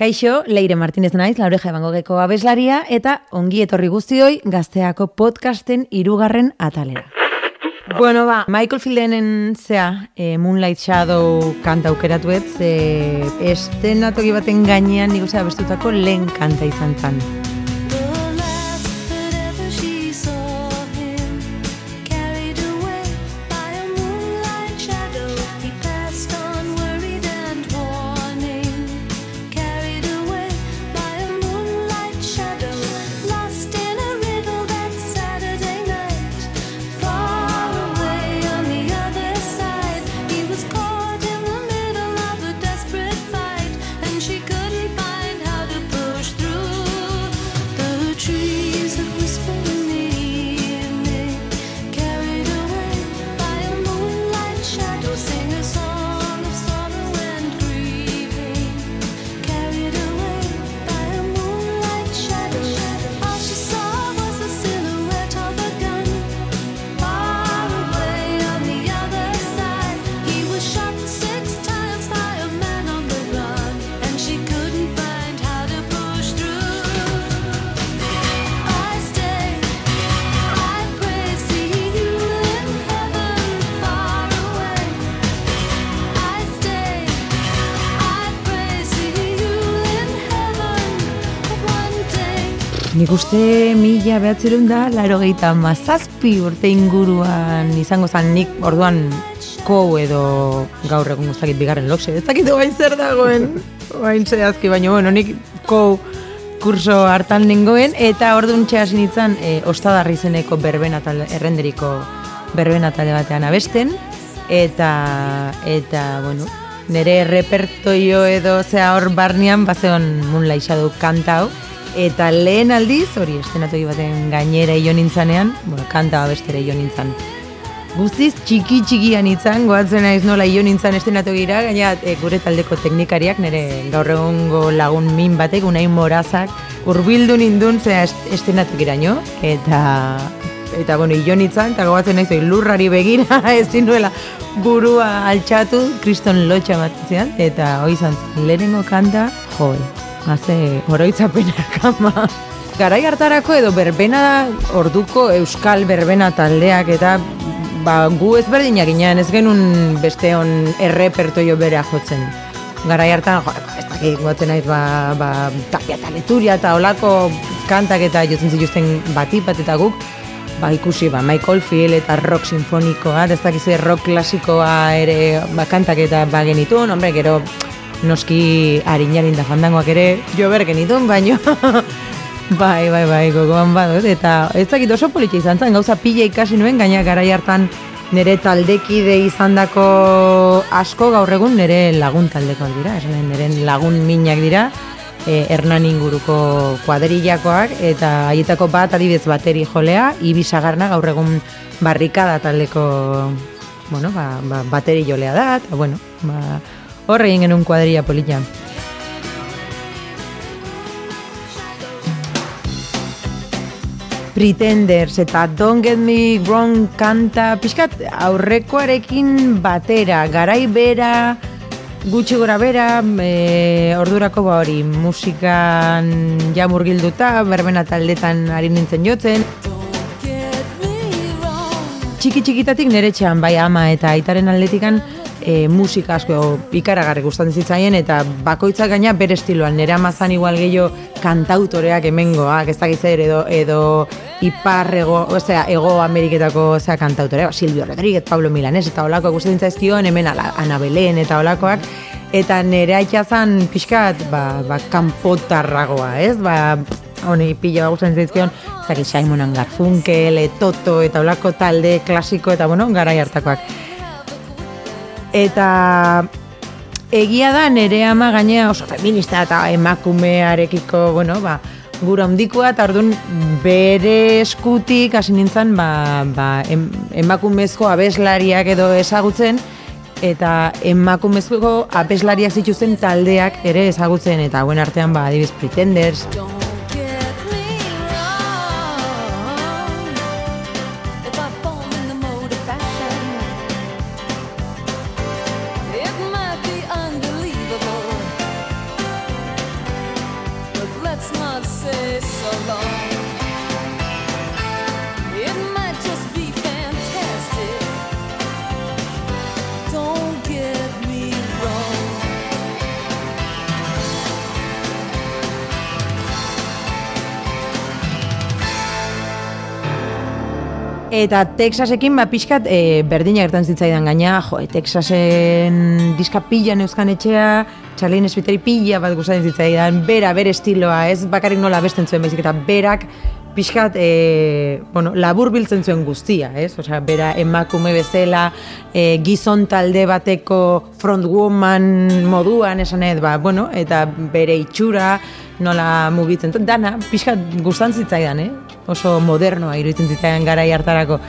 Kaixo, Leire Martinez naiz, laureja ebangogeko abeslaria, eta ongi etorri guztioi gazteako podcasten irugarren atalera. Bueno, ba, Michael Fieldenen zea, e, Moonlight Shadow kanta aukeratu ez, e, estenatoki baten gainean, nik bestutako lehen kanta izan zan. Nik uste mila behatzerun da, laro gehieta mazazpi urte inguruan izango zan nik orduan kou edo gaur egun guztakit bigarren lokse. Ez dakit bain zer dagoen, bain zehazki, baina bueno, nik kou kurso hartan nengoen, eta orduan txeasin nintzen e, ostadarri zeneko berbena errenderiko berbena talde batean abesten, eta, eta, bueno, nire repertoio edo zea hor barnean, bazeon mun laixadu kantau, Eta lehen aldiz, hori estenatoki baten gainera ion nintzanean, bueno, kanta bestere ion nintzan. Guztiz txiki txikian nintzan, goatzen naiz nola ion nintzan estenatogira, gaina e, gure taldeko teknikariak, nire gaur egongo lagun min batek, unai morazak, urbildu nindun zera estenatokira nio, eta eta bueno, ion nintzan, eta goatzen naiz lurrari begira, ezin nuela burua altxatu, kriston lotxa bat eta hoi izan lehenengo kanta, joe, haze oroitzapena kama. Garai hartarako edo berbena orduko euskal berbena taldeak eta ba, gu ezberdinak ginean ez genuen beste hon errepertoio berea jotzen. Garai hartan, jo, ez dakik gotzen naiz ba, ba, tapia taleturia eta olako kantak eta jotzen zituzten batipat eta guk, ba, ikusi ba, Michael Field eta rock sinfonikoa, ez dakiz rock klasikoa ere ba, kantak eta ba genituen, hombre, gero noski harinarin da fandangoak ere jo berken itun, baino bai, bai, bai, gogoan badut, eta ez dakit oso politxe izan zen, gauza pila ikasi nuen, gaina garai hartan nire taldekide izan dako asko gaur egun nire lagun taldekoak dira, esan nire lagun minak dira, e, Hernan inguruko kuadrillakoak eta haietako bat adibez bateri jolea, ibisagarna gaur egun barrikada taldeko bueno, ba, ba, bateri jolea da, eta bueno, ba, Horre egin genuen kuadria polita. Pretenders eta Don't Get Me Wrong kanta pixkat aurrekoarekin batera, garai bera, gutxi gora bera, e, ordurako ba hori, musikan ja murgilduta, berbena taldetan ari nintzen jotzen. Txiki txikitatik nire txean, bai ama eta aitaren aldetikan, e, musika asko ikaragarri gustatzen zitzaien eta bakoitzak gaina bere estiloan nera mazan igual gehiago kantautoreak hemengoak ez dakiz edo edo iparrego, osea, ego Ameriketako osea kantautorea, Silvio Rodríguez, Pablo Milanes eta holako gustatzen zaizkion hemen ala, Ana Belén eta holakoak eta nere aitzan pixkat ba, ba kanpotarragoa, ez? Ba, honi pila gustatzen zaizkion, ez dakiz Simon Garfunkel, Toto eta holako talde klasiko eta bueno, garai hartakoak eta egia da nere ama gainea oso feminista eta emakumearekiko, bueno, ba, gura hondikoa eta orduan bere eskutik hasi nintzen ba, ba, emakumezko abeslariak edo ezagutzen eta emakumezko abeslariak zituzen taldeak ere ezagutzen eta guen artean ba, adibiz pretenders. Eta Texasekin ba pixkat e, berdina gertan zitzaidan gaina, jo, e, Texasen diska pila neuzkan etxea, Charlene Spiteri pila bat gustatzen zitzaidan, bera, bere estiloa, ez bakarrik nola besten zuen baizik, eta berak pixkat, e, bueno, labur biltzen zuen guztia, ez? Osea, bera emakume bezala, e, gizon talde bateko frontwoman moduan, esan ez, ba, bueno, eta bere itxura, nola mugitzen, dana, pixkat gustan zitzaidan, eh? Oso modernoa iruditzen zitzaidan garai hartarako.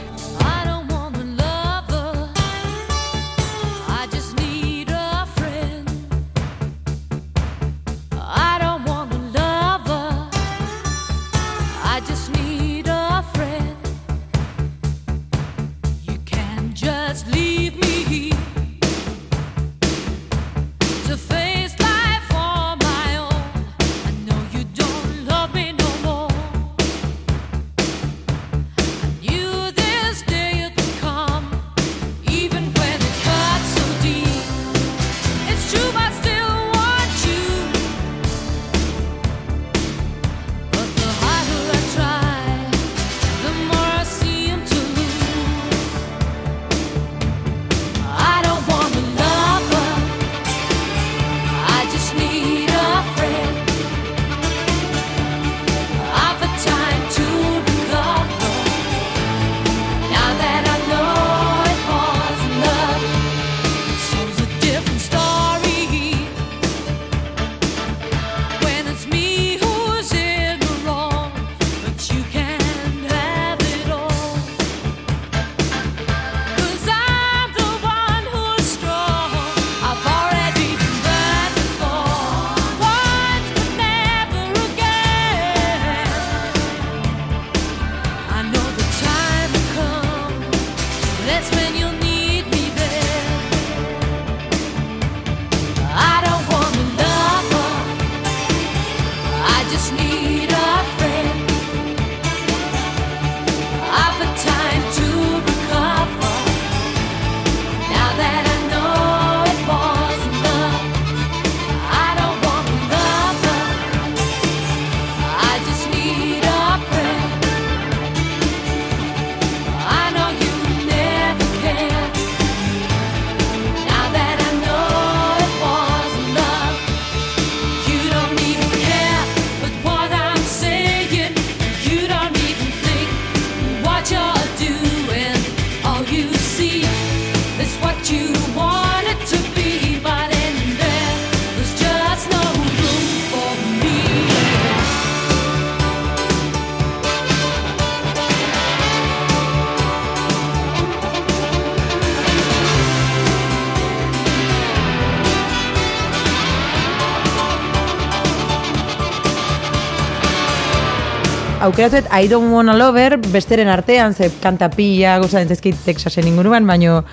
Aukeratuet I don't wanna lover besteren artean, ze kanta pila gozatzen zezkit Texasen inguruan, baino,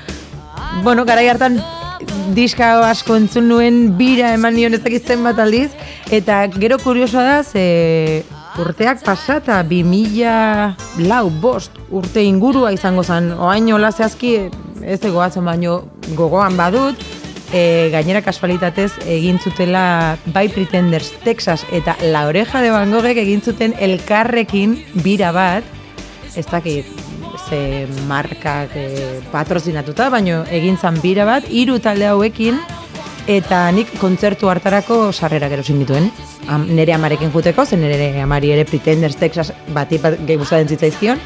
bueno, gara hartan diska asko entzun nuen bira eman nion ez dakizten bat aldiz, eta gero kuriosoa da, ze urteak pasata, bi mila lau, bost, urte ingurua izango zen, oain hola zehazki, ez egoatzen baino gogoan badut, e, gainera kasualitatez egin zutela bai Pretenders Texas eta La Oreja de Van Goghek egin zuten elkarrekin bira bat, ez dakit ze markak e, patrozinatuta, baino egin zan bira bat, hiru talde hauekin, eta nik kontzertu hartarako sarrera gero dituen. Am, nere amarekin juteko, zen nere amari ere Pretenders Texas bati bat gehi gustatzen zitzaizkion,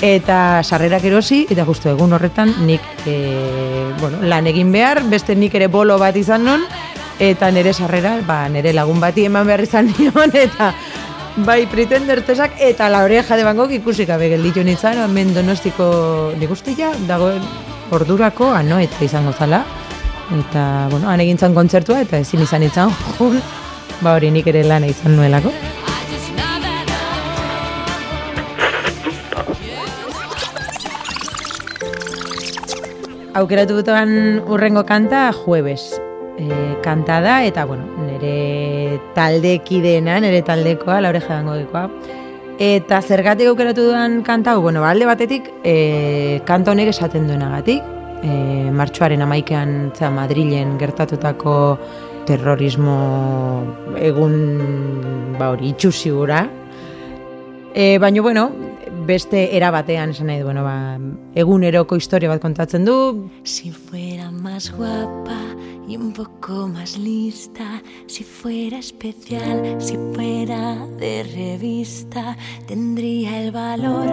eta sarrerak erosi, eta justu egun horretan nik e, bueno, lan egin behar, beste nik ere bolo bat izan non, eta nire sarrera, ba, nire lagun bati eman behar izan nion, eta bai pretender tesak, eta la oreja de bangok ikusik abe gelditu nintzen, hemen donostiko digustia, dagoen ordurako, ano, eta izango zala, eta, bueno, han egin kontzertua, eta ezin izan izan, ba hori nik ere lan izan nuelako. Aukeratu dutuan urrengo kanta jueves. e, kanta da, eta, bueno, nire taldekideena, nire taldekoa, laure jadango. Eta zergatik aukeratu duan kanta, bueno, balde ba, batetik, e, kanta honek esaten duenagatik, e, martxoaren amaikean, zera, Madrilen gertatutako terrorismo egun, ba hori, itxusi gura. E, baina, bueno, beste era batean esan nahi bueno, ba, eguneroko historia bat kontatzen du. Si fuera más guapa y un poco más lista, si fuera especial, si fuera de revista, tendría el valor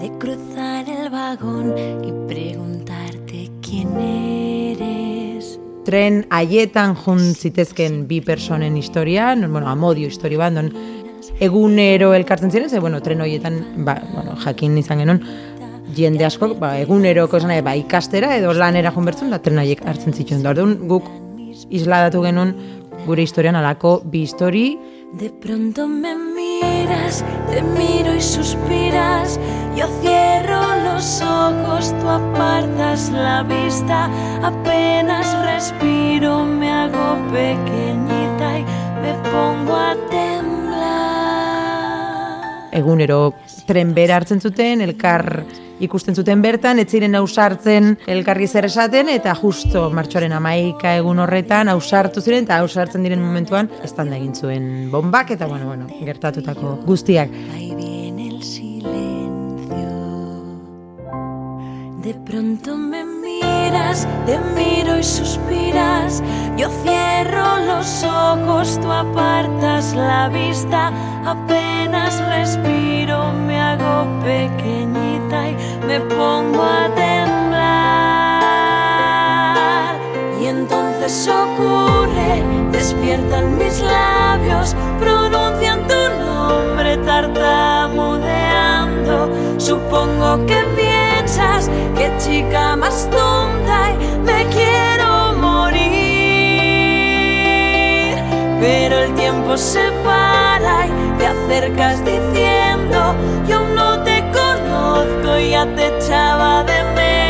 de cruzar el vagón y preguntarte quién eres. Tren haietan jun zitezken bi personen historia, bueno, amodio historia bat, egunero elkartzen ziren, ze, bueno, tren horietan, ba, bueno, jakin izan genuen, jende asko, ba, eguneroko esan ba, ikastera edo lanera joan bertzen, da tren horiek hartzen zituen. Da, orduan, guk isladatu genuen gure historian alako bi histori. De pronto me miras, te miro y suspiras, yo cierro los ojos, tú apartas la vista, apenas respiro, me hago pequeñita y me pongo a egunero tren bera hartzen zuten, elkar ikusten zuten bertan, ez ziren ausartzen elkarri zer esaten, eta justo martxoaren amaika egun horretan ausartu ziren, eta ausartzen diren momentuan, ez da egin zuen bombak, eta bueno, bueno, gertatutako guztiak. De pronto me miras, te miro y suspiras, yo cierro los ojos, tú apartas la vista, apenas respiro, me hago pequeñita y me pongo a temblar. Y entonces ocurre, despiertan mis labios, pronuncian tu nombre tartamudeando, supongo que que chica más tonta y me quiero morir. Pero el tiempo se para y te acercas diciendo, yo no te conozco, y ya te echaba de menos.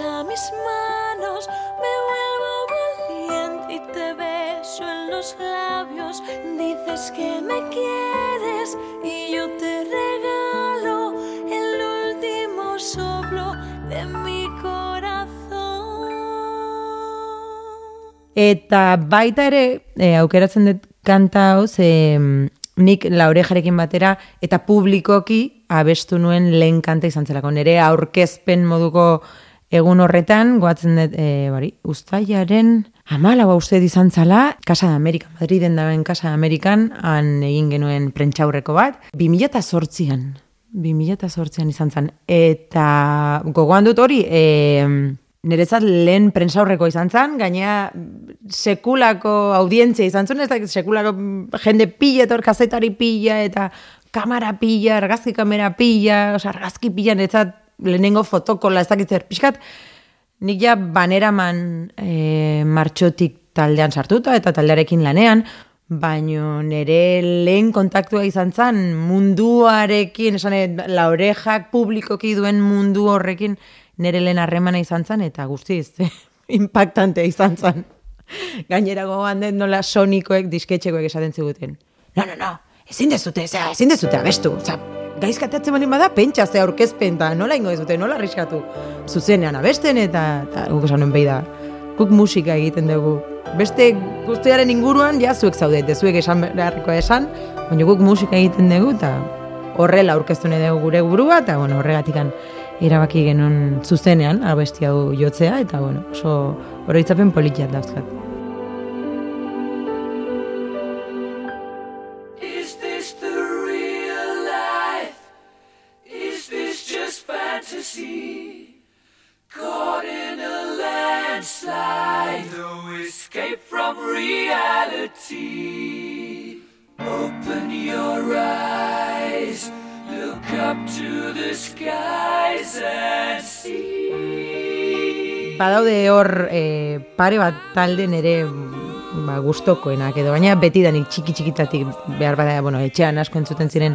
A mis manos, me vuelvo valiente y te beso en los labios. Dices que me quieres y yo te regalo el último soplo de mi corazón. Eta baita ere, e, aukeratzen dut kanta hau, mm, nik laurejarekin batera, eta publikoki abestu nuen lehen kanta izan zelako. Nere aurkezpen moduko egun horretan, goatzen dut, e, bari, ustaiaren amala uste izan zala, Casa de Amerika, Madriden dauen Casa de Amerikan, han egin genuen prentxaurreko bat, 2008an, 2008an izan zen. Eta gogoan dut hori, e, Nerezat lehen prentsaurreko izan zen, gaina sekulako audientzia izan zen, ez da sekulako jende pila eta kazetari pila eta kamera pila, argazki kamera pila, oza, argazki pila, nerezat lehenengo fotokola ez dakitzer pixkat, nik ja baneraman e, martxotik taldean sartuta eta taldearekin lanean, baino nire lehen kontaktua izan zen munduarekin, esan, la orejak publikoki duen mundu horrekin, nire lehen harremana izan zen, eta guztiz, impactante izan zen. Gainera gogoan den nola sonikoek disketxekoek esaten ziguten. No, no, no, ezin dezute, ezin dezute abestu. Zera, gaizkateatzen bali bada, pentsa ze aurkezpen, eta nola ingo dezute, nola arriskatu. Zuzenean abesten, eta, eta guk esan behi da, guk musika egiten dugu. Beste guztiaren inguruan, ja, zuek zaudete, zuek esan beharriko esan, baina guk musika egiten dugu, eta horrela aurkeztu nahi dugu gure burua, eta bueno, horregatikan erabaki genuen zuzenean abesti hau jotzea eta bueno, oso oroitzapen politiak dauzkat. Reality. Open your eyes, look up to the skies and see. Badaude hor e, pare bat talde nere ba, gustokoenak edo baina beti danik txiki txikitatik behar bada, bueno, etxean asko entzuten ziren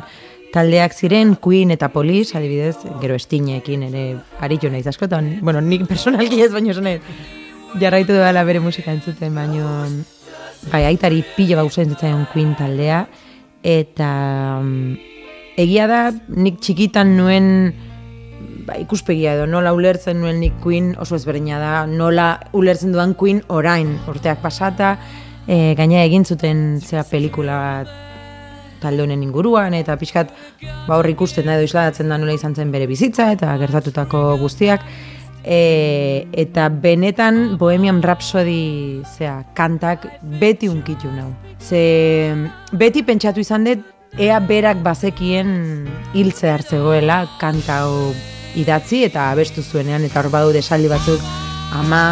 taldeak ziren Queen eta Police, adibidez, gero estineekin ere aritu naiz askotan. Bueno, nik personalki ez baino zonet jarraitu dela bere musika entzuten, baino bai, aitari pila bauza entzutzen Queen taldea. Eta mm, egia da nik txikitan nuen ba, ikuspegia edo nola ulertzen nuen nik Queen oso ezberdina da, nola ulertzen duan Queen orain, urteak pasata, e, gaina egin zuten zera pelikula bat talde honen inguruan eta pixkat ba hor ikusten da edo isladatzen da nola izan zen bere bizitza eta gertatutako guztiak e, eta benetan Bohemian Rhapsody zea, kantak beti unkitu nau. Ze beti pentsatu izan dut ea berak bazekien hiltze hartzegoela kanta hau idatzi eta abestu zuenean eta hor badu desaldi batzuk ama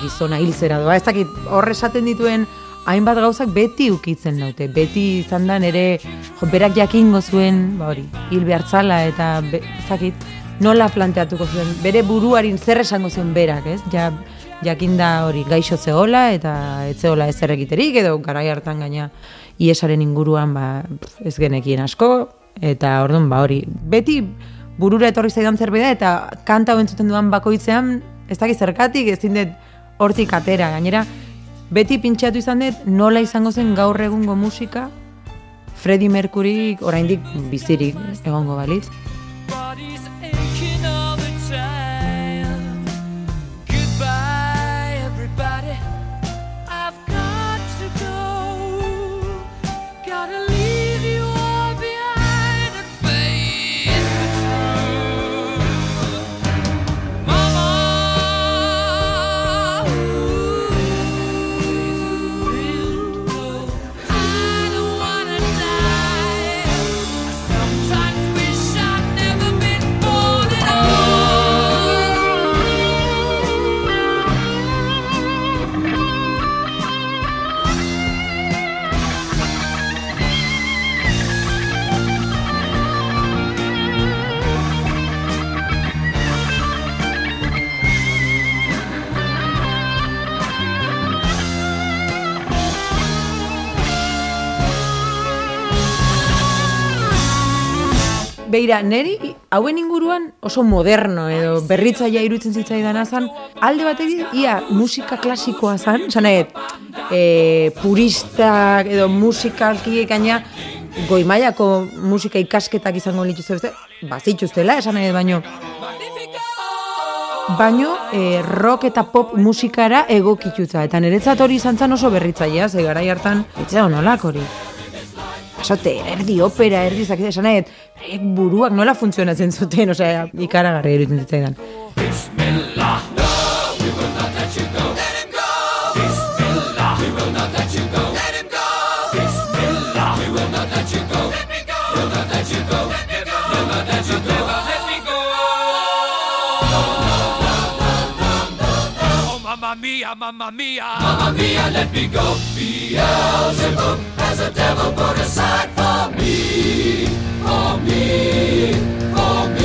gizona hiltzera doa. Ez dakit hor esaten dituen hainbat gauzak beti ukitzen naute. Beti izan da nere jo, berak jakingo zuen, ba hori, hil behartzala eta be, zakit, nola planteatuko zuen, bere buruarin zer esango zuen berak, ez? Ja, jakinda hori gaixo zegola eta etzeola ez egiterik edo garai hartan gaina iesaren inguruan ba, ez genekien asko eta orduan ba hori beti burura etorri zaidan zerbait da eta kanta hau entzuten duan bakoitzean ez dakit zergatik ez dindet hortik atera gainera beti pintxatu izan dut nola izango zen gaur egungo musika Freddie Mercury oraindik bizirik egongo balitz. Beira, neri hauen inguruan oso moderno edo berritzaia irutzen zitzaidan azan, alde batetik ia musika klasikoa zan, zanet, e, puristak edo musikalki gaina goi mailako musika ikasketak izango lituzte beste, bazituztela, esan nahi baino, baino e, rock eta pop musikara egokituta. Eta niretzat hori izan zen oso berritzailea, ze garai hartan, etxe honolak hori. pasate, erdi opera, erdi zakit esan nahet, eh, eh, buruak nola funtzionatzen zuten, osea, zitzaidan. Bismillah, no, we will not let you go. Bismillah, we will not Oh, mamma mia, mamma mia. Mamma mia, let me go. Beelzebub. Has a devil put aside for me. For me. For me.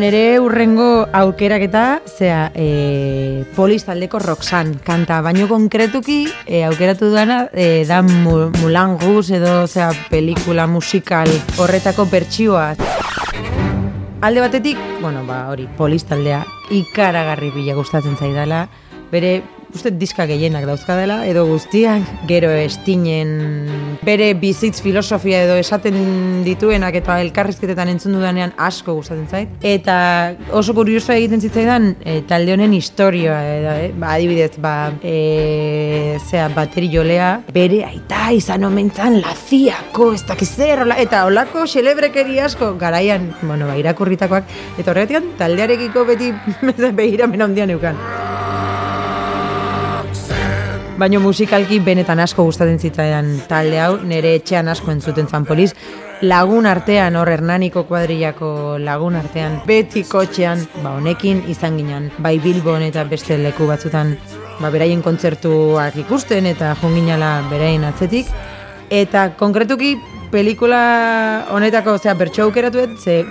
Ba, nire urrengo aukeraketa, zera, e, polis taldeko Roxan kanta, baino konkretuki e, aukeratu duana e, da Mu- Mulan Rouge edo zera, pelikula musikal horretako bertsioa. Alde batetik, bueno, ba, hori, polis taldea ikaragarri bila gustatzen zaidala, bere uste diska gehienak dauzkadela, edo guztiak, gero estinen bere bizitz filosofia edo esaten dituenak eta elkarrizketetan entzun dudanean asko gustatzen zait. Eta oso kuriosoa egiten zitzaidan e, talde honen historia, edo, eh? ba, adibidez, ba, e, zea, bateri jolea, bere aita izan omentzan laziako, ez dakiz zer, hola- eta olako xelebrekeri asko garaian, bueno, ba, irakurritakoak, eta horregatik taldearekiko beti behiramen handian eukan. Baina musikalki benetan asko gustatzen zitzaidan talde hau, nire etxean asko entzuten zan poliz, lagun artean, hor Hernaniko kuadrillako lagun artean, beti kotxean, ba honekin izan ginen, bai Bilbon eta beste leku batzutan, ba beraien kontzertuak ikusten eta junginala beraien atzetik, eta konkretuki pelikula honetako, osea, bertso aukeratu ze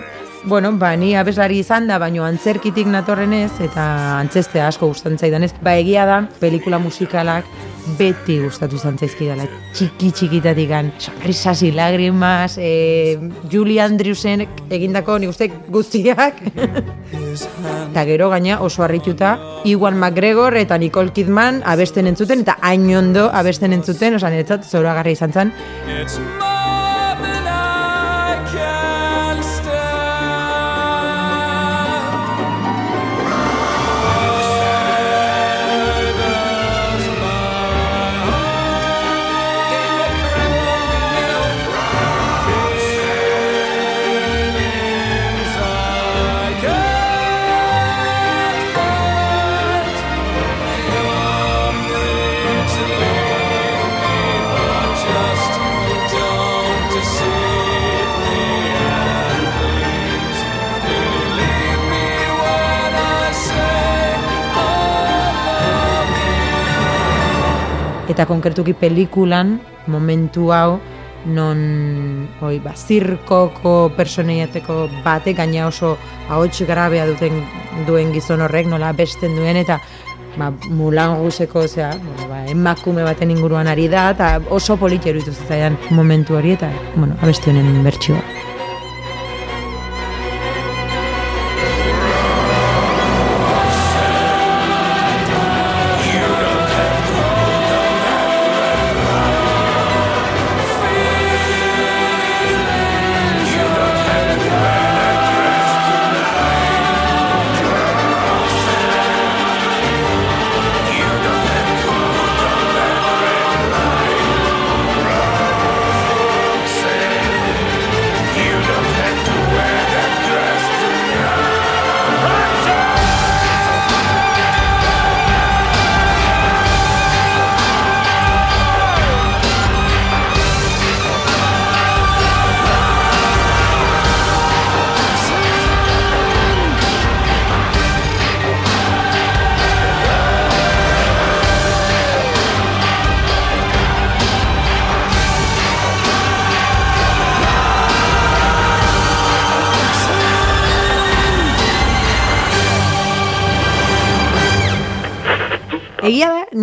Bueno, ba, ni abeslari izan da, baino antzerkitik natorrenez eta antzestea asko gustatzen zaidanez, ba egia da, pelikula musikalak beti gustatu izan zaizkidala. Txiki txikitatik an, sonrisas y lágrimas, e, Julie Andrewsen egindako nik uste guztiak. eta gero gaina oso harrituta, Iwan McGregor eta Nicole Kidman abesten entzuten, eta hain ondo abesten entzuten, osan niretzat zoragarri izan zen, eta konkretuki pelikulan momentu hau non oi, ba, zirkoko personeiateko batek gaina oso ahots grabea duten duen gizon horrek nola besten duen eta ba, mulan guzeko, osea, bueno, ba, emakume baten inguruan ari da, eta oso iruditu zitzaidan momentu hori, eta, bueno, abesti honen bertsioa.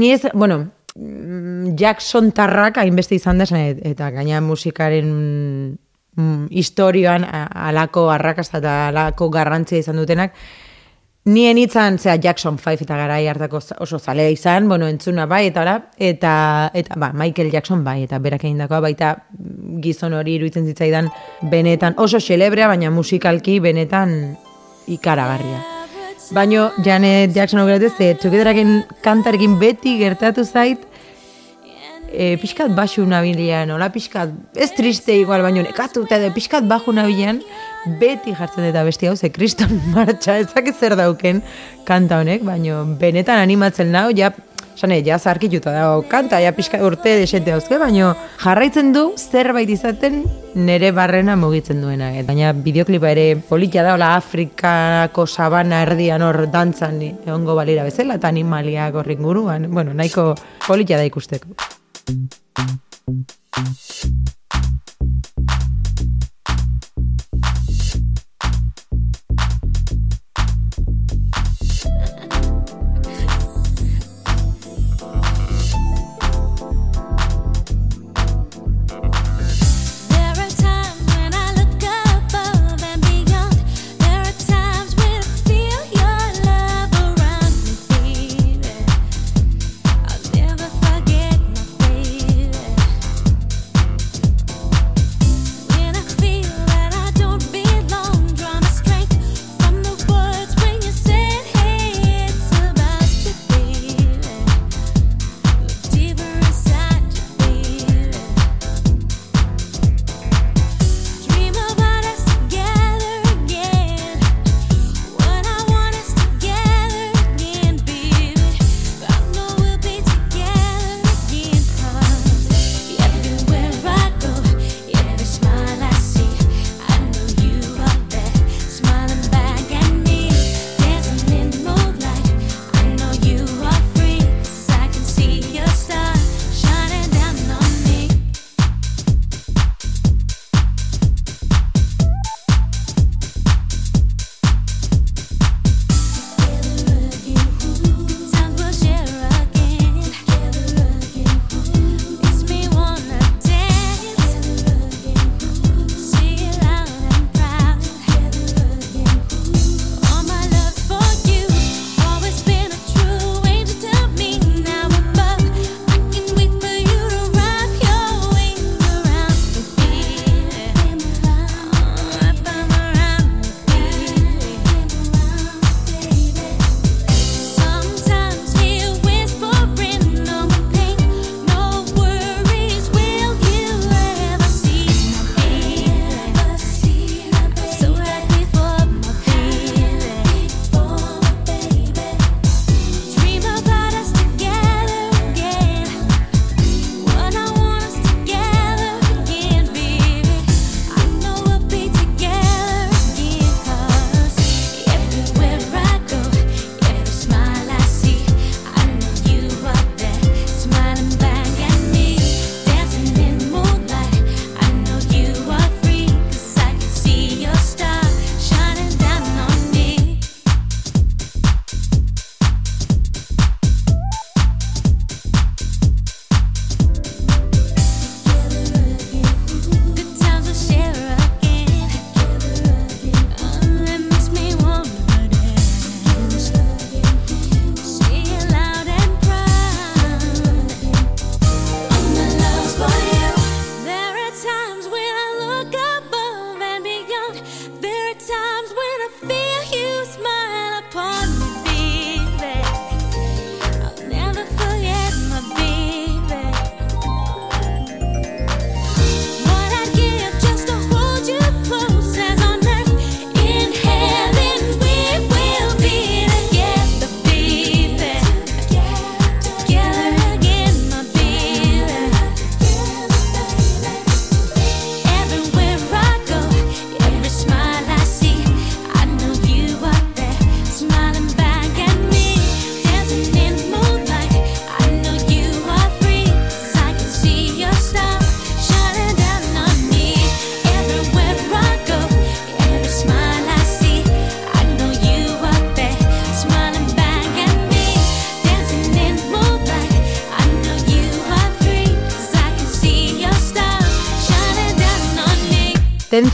Ni ez, bueno, mm, Jackson tarrak hainbeste izan da, eta gaina musikaren mm, historioan a- alako arrakasta eta alako garrantzia izan dutenak, Nien itzan, zera, Jackson 5 eta garai hartako oso zalea izan, bueno, entzuna bai, eta ora, eta, eta ba, Michael Jackson bai, eta berak egindakoa baita mm, gizon hori iruditzen zitzaidan benetan oso xelebrea, baina musikalki benetan ikaragarria. Baino Janet Jackson aukeratu ze Togetheraken kantarekin beti gertatu zait e, pixkat baxu nabilean, hola pixkat, ez triste igual, baino nekatu eta edo pixkat baxu nabilean, beti jartzen eta besti hau, ze kriston martxa, ez dakit zer dauken kanta honek, baino benetan animatzen nau, ja, sane, ja zarkituta dago kanta, ja pixka urte desente dauzke, baino jarraitzen du zerbait izaten nere barrena mugitzen duena. Et, baina bideoklipa ere politia da, hola Afrikako sabana erdian hor dantzan egongo balira bezala, eta animaliak horrik guruan, bueno, nahiko politia da ikusteko.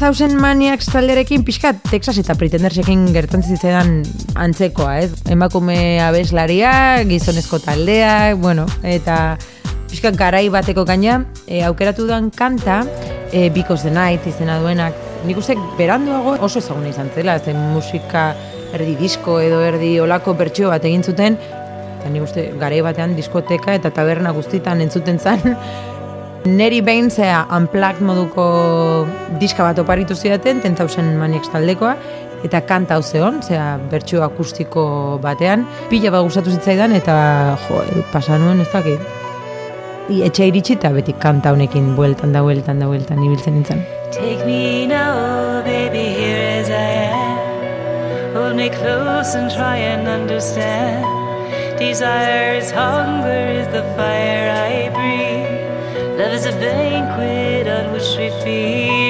Ten Thousand Maniacs talderekin pixka Texas eta Pretendersekin gertatzen zitzaidan antzekoa, ez? Emakume abeslaria, gizonezko taldeak, bueno, eta pixka garai bateko gaina, e, aukeratu duan kanta, e, Because the Night izena duenak, nik uste beranduago oso ezaguna izan zela, zen musika erdi disko edo erdi olako bertsio bat egin zuten, eta nik uste garai batean diskoteka eta taberna guztitan entzuten zen, Neri behin zea unplugged moduko diska bat oparitu zidaten, Ten Thousand Maniacs taldekoa, eta kanta hau zeon, zea bertsio akustiko batean, pila bat gustatu zitzaidan, eta jo, e, pasa nuen ez dakit. Etxe iritsi eta beti kanta honekin bueltan da bueltan da bueltan ibiltzen nintzen. Take me now, baby, here as I am. Hold me close and try and understand. Desire is hunger, is the fire I breathe. Is a banquet on which we feed.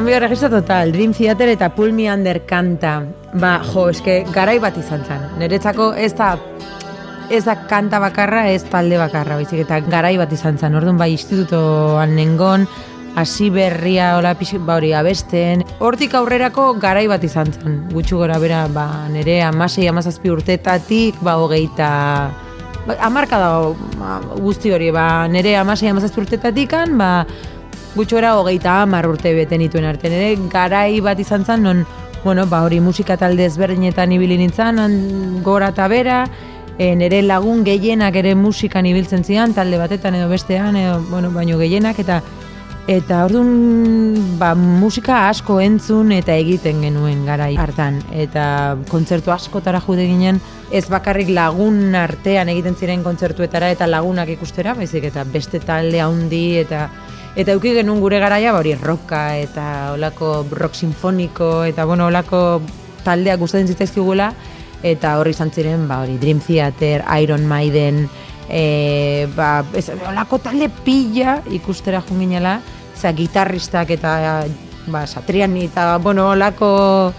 Cambio de registro total, Dream Theater eta Pull Me Under kanta. Ba, jo, eske garai bat izan zen. Niretzako ez da ez da kanta bakarra, ez talde bakarra, baizik eta garai bat izan zen. Orduan bai institutoan nengon, hasi berria hola ba hori abesten. Hortik aurrerako garai bat izan zen. Gutxu gora bera, ba, nire amasei amazazpi urtetatik, ba, hogeita... Ba, amarka da ba, guzti hori, ba, nire amasei amazazpi urtetatikan, ba, gutxora hogeita hamar urte bete nituen arte. Nire garai bat izan zen, non, bueno, ba, hori musika talde ezberdinetan ibili nintzen, gora eta bera, e, nire lagun gehienak ere musikan ibiltzen zian, talde batetan edo bestean, edo, bueno, baino gehienak, eta eta orduan ba, musika asko entzun eta egiten genuen garai hartan. Eta kontzertu askotara jude ginen, ez bakarrik lagun artean egiten ziren kontzertuetara eta lagunak ikustera, baizik eta beste talde handi eta Eta euki genuen gure garaia, ba, hori rocka eta olako rock sinfoniko eta bueno, olako taldeak gustatzen zitzaizkigula. Eta horri izan ziren, ba, hori Dream Theater, Iron Maiden, e, ba, ez, olako talde pila ikustera junginela, za gitarristak eta ba, Satriani eta bueno, olako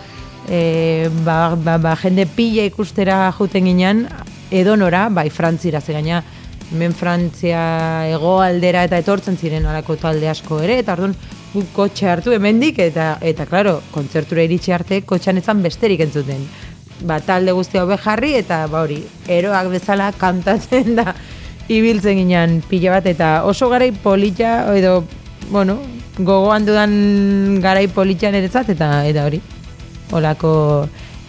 e, ba, ba, ba, jende pila ikustera juten ginen, edonora, bai frantzira, ze gaina, hemen Frantzia hegoaldera eta etortzen ziren alako talde asko ere, eta orduan guk kotxe hartu hemendik eta eta claro, kontzertura iritsi arte kotxan ezan besterik entzuten. Ba, talde guzti hau jarri eta ba hori, eroak bezala kantatzen da ibiltzen ginen pila bat eta oso garai polita edo bueno, gogoan dudan garai polita niretzat eta eta hori. Olako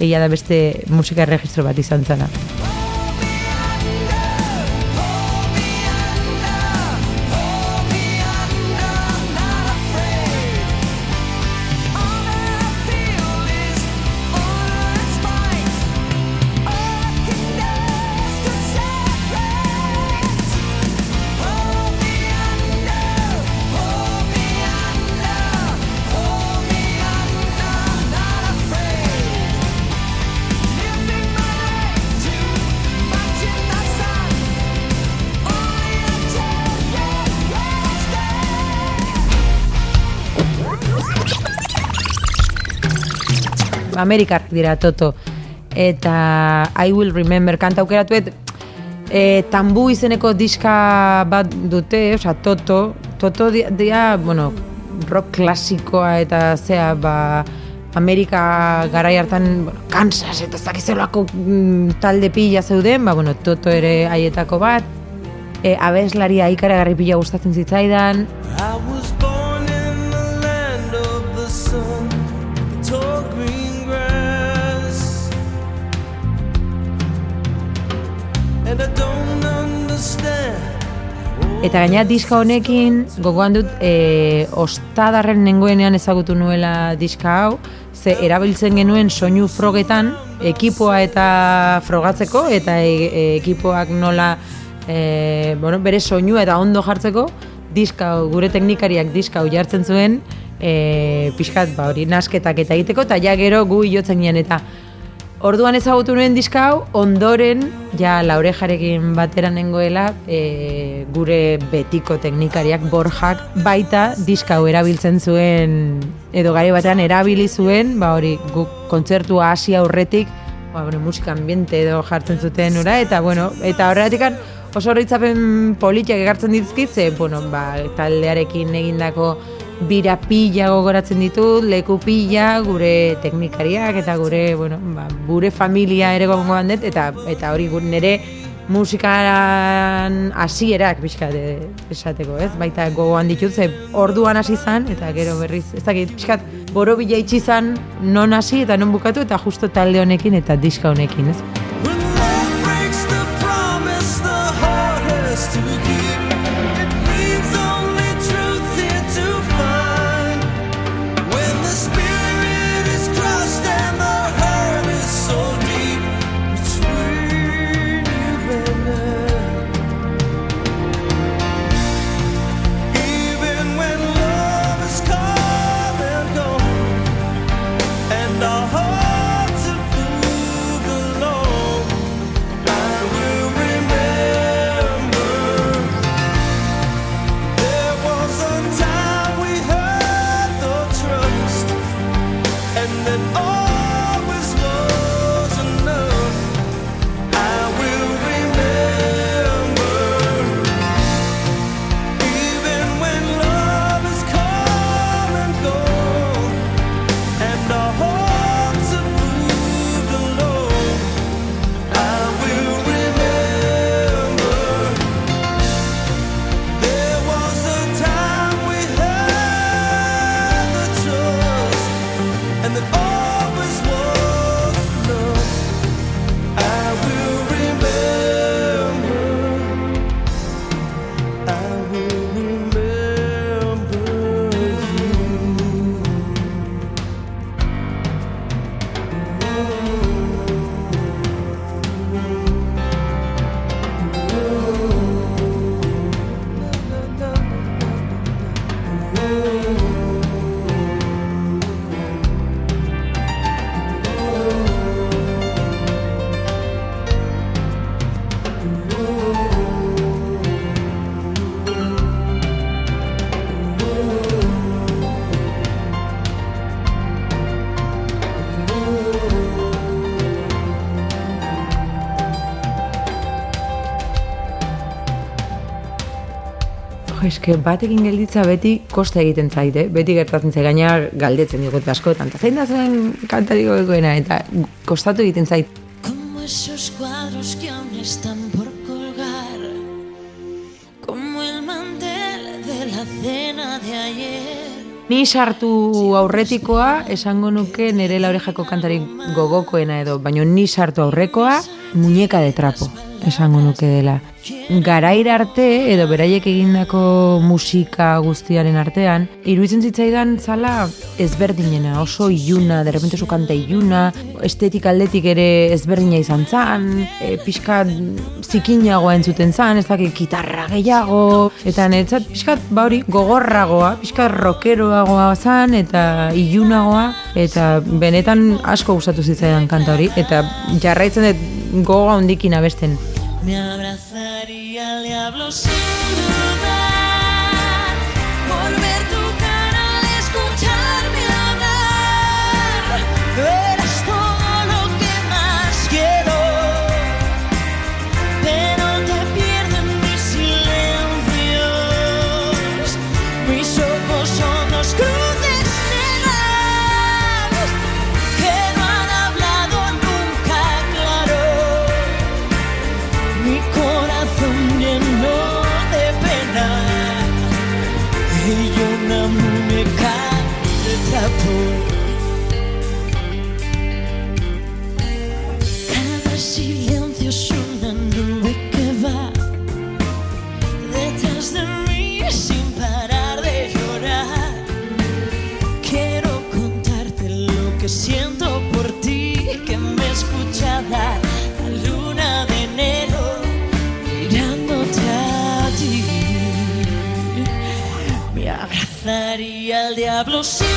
egia da beste musika registro bat izan zana. Amerikar dira Toto. Eta I Will Remember kanta aukeratuet e, tambu izeneko diska bat dute, osea Toto. Toto dia, dia, bueno, rock klasikoa eta zea, ba, Amerika garai hartan, bueno, Kansas eta ez dakizelako mm, talde pila zeuden, ba, bueno, Toto ere haietako bat. E, abeslaria ikaragarri pila gustatzen zitzaidan, Eta gaina diska honekin gogoan dut e, ostadarren nengoenean ezagutu nuela diska hau, ze erabiltzen genuen soinu frogetan ekipoa eta frogatzeko eta e, e, ekipoak nola e, bueno, bere soinua eta ondo jartzeko, diska gure teknikariak diska hau jartzen zuen, e, pixkat, ba, hori, nasketak eta egiteko, eta ja gero gu jotzen ginen, eta Orduan ezagutu nuen diska hau, ondoren, ja laurejarekin batera nengoela, e, gure betiko teknikariak borjak baita diska hau erabiltzen zuen, edo gari batean erabili zuen, ba hori, guk kontzertua hasi aurretik, ba, bueno, musika ambiente edo jartzen zuten ura, eta bueno, eta horretik oso horretzapen politiak egartzen dizkit, ze, bueno, ba, taldearekin egindako bira pila gogoratzen ditut, leku pila, gure teknikariak eta gure, bueno, ba, gure familia ere gongoan dut, eta, eta hori gure nire musikaran hasierak pixkat esateko, ez? Baita gogoan ditut, ze orduan hasi zan, eta gero berriz, ez dakit, pixkat borobila itxi zan non hasi eta non bukatu, eta justo talde honekin eta diska honekin, ez? Jo, eske batekin gelditza beti kosta egiten zaite, beti gertatzen zait, gaina galdetzen digut askotan. Eta zein da zuen kantariko egoena, eta kostatu egiten zait. Como esos cuadros que aún están por colgar, como el mantel de la cena de ayer. Ni sartu aurretikoa, esango nuke nire laurejako kantari gogokoena edo, baino ni sartu aurrekoa, muñeka de trapo, esango nuke dela. Garaira arte, edo beraiek egindako musika guztiaren artean, iruditzen zitzaidan zala ezberdinena, oso iluna, derrepente oso kanta iluna, estetik aldetik ere ezberdina izan zan, e, pixka zikinagoa entzuten zan, ez dakit gitarra gehiago, eta netzat pixka ba hori gogorragoa, pixka rockeroagoa zan, eta ilunagoa, eta benetan asko gustatu zitzaidan kanta hori, eta jarraitzen dut goga hondikin abesten. Me abrazaría al diablo diablo se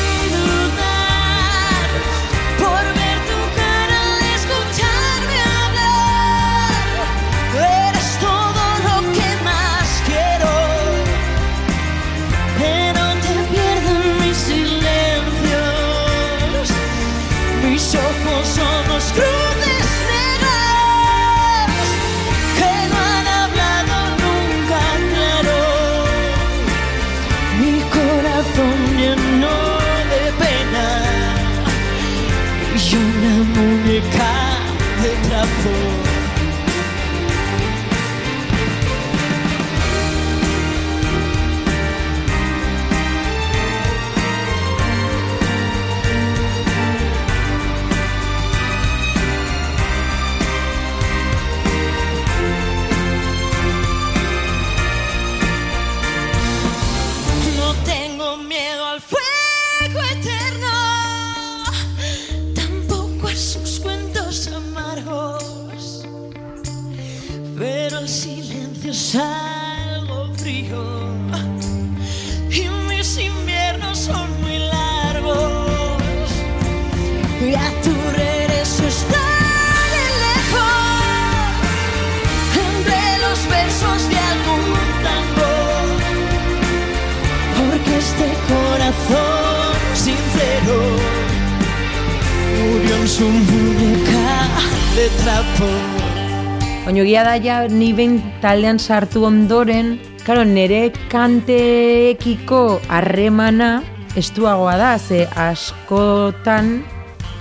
Ja ni behin taldean sartu ondoren, claro, nere kanteekiko harremana estuagoa da, ze askotan,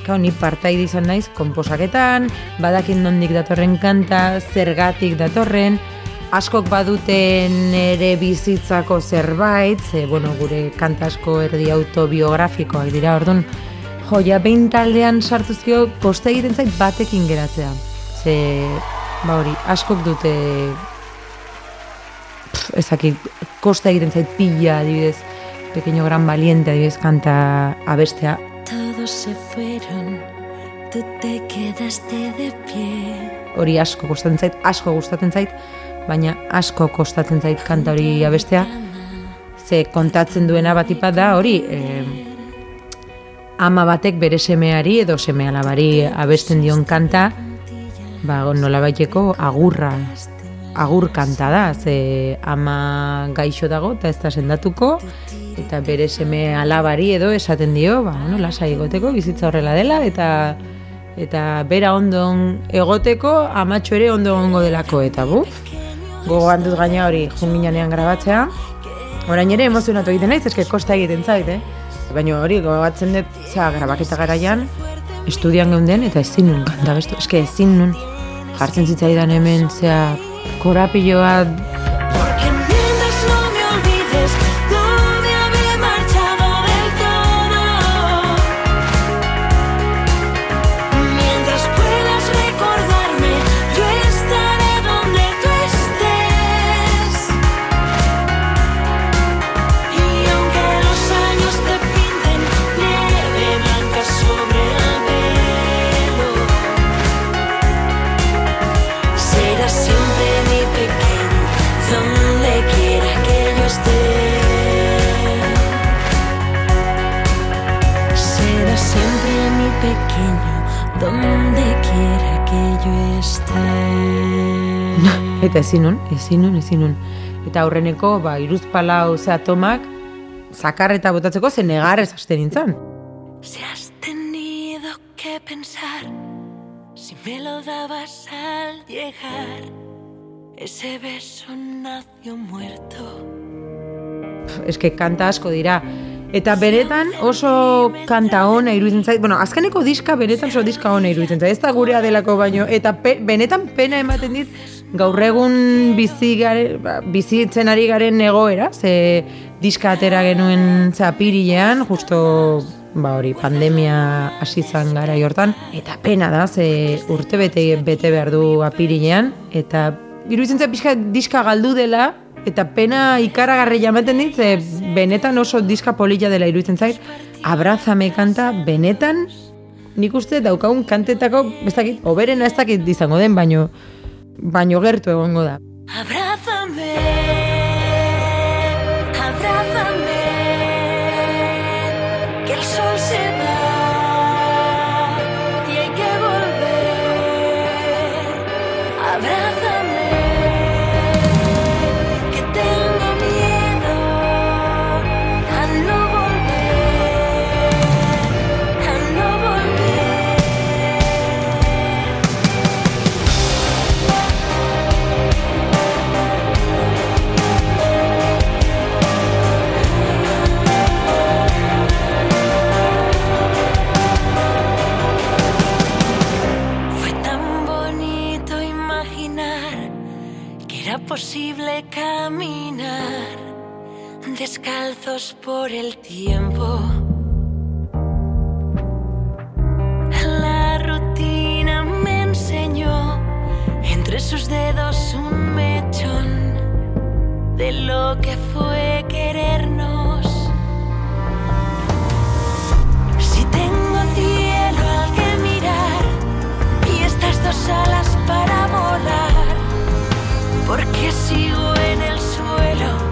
claro, ni partaide izan naiz konposaketan, badakin nondik datorren kanta, zergatik datorren, askok baduten nere bizitzako zerbait, ze, bueno, gure kanta asko erdi autobiografikoak dira, orduan, jo, ja, behin taldean sartuzkio, posta egiten zait batekin geratzea. Ze, ba hori, askok dute pff, ezakit, kosta egiten zait pila, adibidez, pequeño gran valiente, adibidez, kanta abestea. Todos se fueron, tú te quedaste de pie. Hori asko kostatzen zait, asko gustatzen zait, baina asko kostatzen zait kanta hori abestea. Ze kontatzen duena batipat da hori, eh, ama batek bere semeari edo seme alabari abesten dion kanta, ba, nolabaiteko agurra, agur kanta da, ze ama gaixo dago eta ez da sendatuko, eta bere seme alabari edo esaten dio, ba, bueno, lasai egoteko, bizitza horrela dela, eta eta bera ondon egoteko, amatxo ere ondo egongo delako, eta buf, gogoan dut gaina hori junminanean grabatzea, orain ere emozionatu egiten naiz, eske kosta egiten zait, eh? Baina hori gogoatzen dut, zera, grabaketa garaian, estudian geunden, eta ezin nun, kanta bestu, eske ezin nun, jartzen zitzaidan hemen, zea, korapiloa Eta ezin nun, ezin nun, ezin nun. Eta aurreneko, ba, iruzpalau zea tomak, zakarreta botatzeko ze negarrez hasten nintzen. Si has tenido que pensar, si me lo dabas al llegar, ese beso nació muerto. eske kanta asko dira. Eta benetan oso kanta ona iruditzen zait, bueno, azkeneko diska benetan oso diska ona iruditzen zait, ez da gurea delako baino, eta pe, benetan pena ematen dit gaur egun bizi gare, ba, bizitzen ari garen egoera, ze diska atera genuen zapirilean, justo ba hori, pandemia hasi zan gara hortan, eta pena da, ze urte bete, bete behar du apirilean, eta iruditzen zait pixka diska galdu dela, eta pena ikaragarri jamaten dit, ze benetan oso diska polilla dela iruditzen zait, abrazame kanta, benetan, nik uste daukagun kantetako, ez dakit, oberena ez dakit izango den, baino, baino gertu egongo da. Abrázame, imposible caminar descalzos por el tiempo. La rutina me enseñó entre sus dedos un mechón de lo que fue querernos. Si tengo cielo al que mirar y estas dos alas para volar porque sigo en el suelo.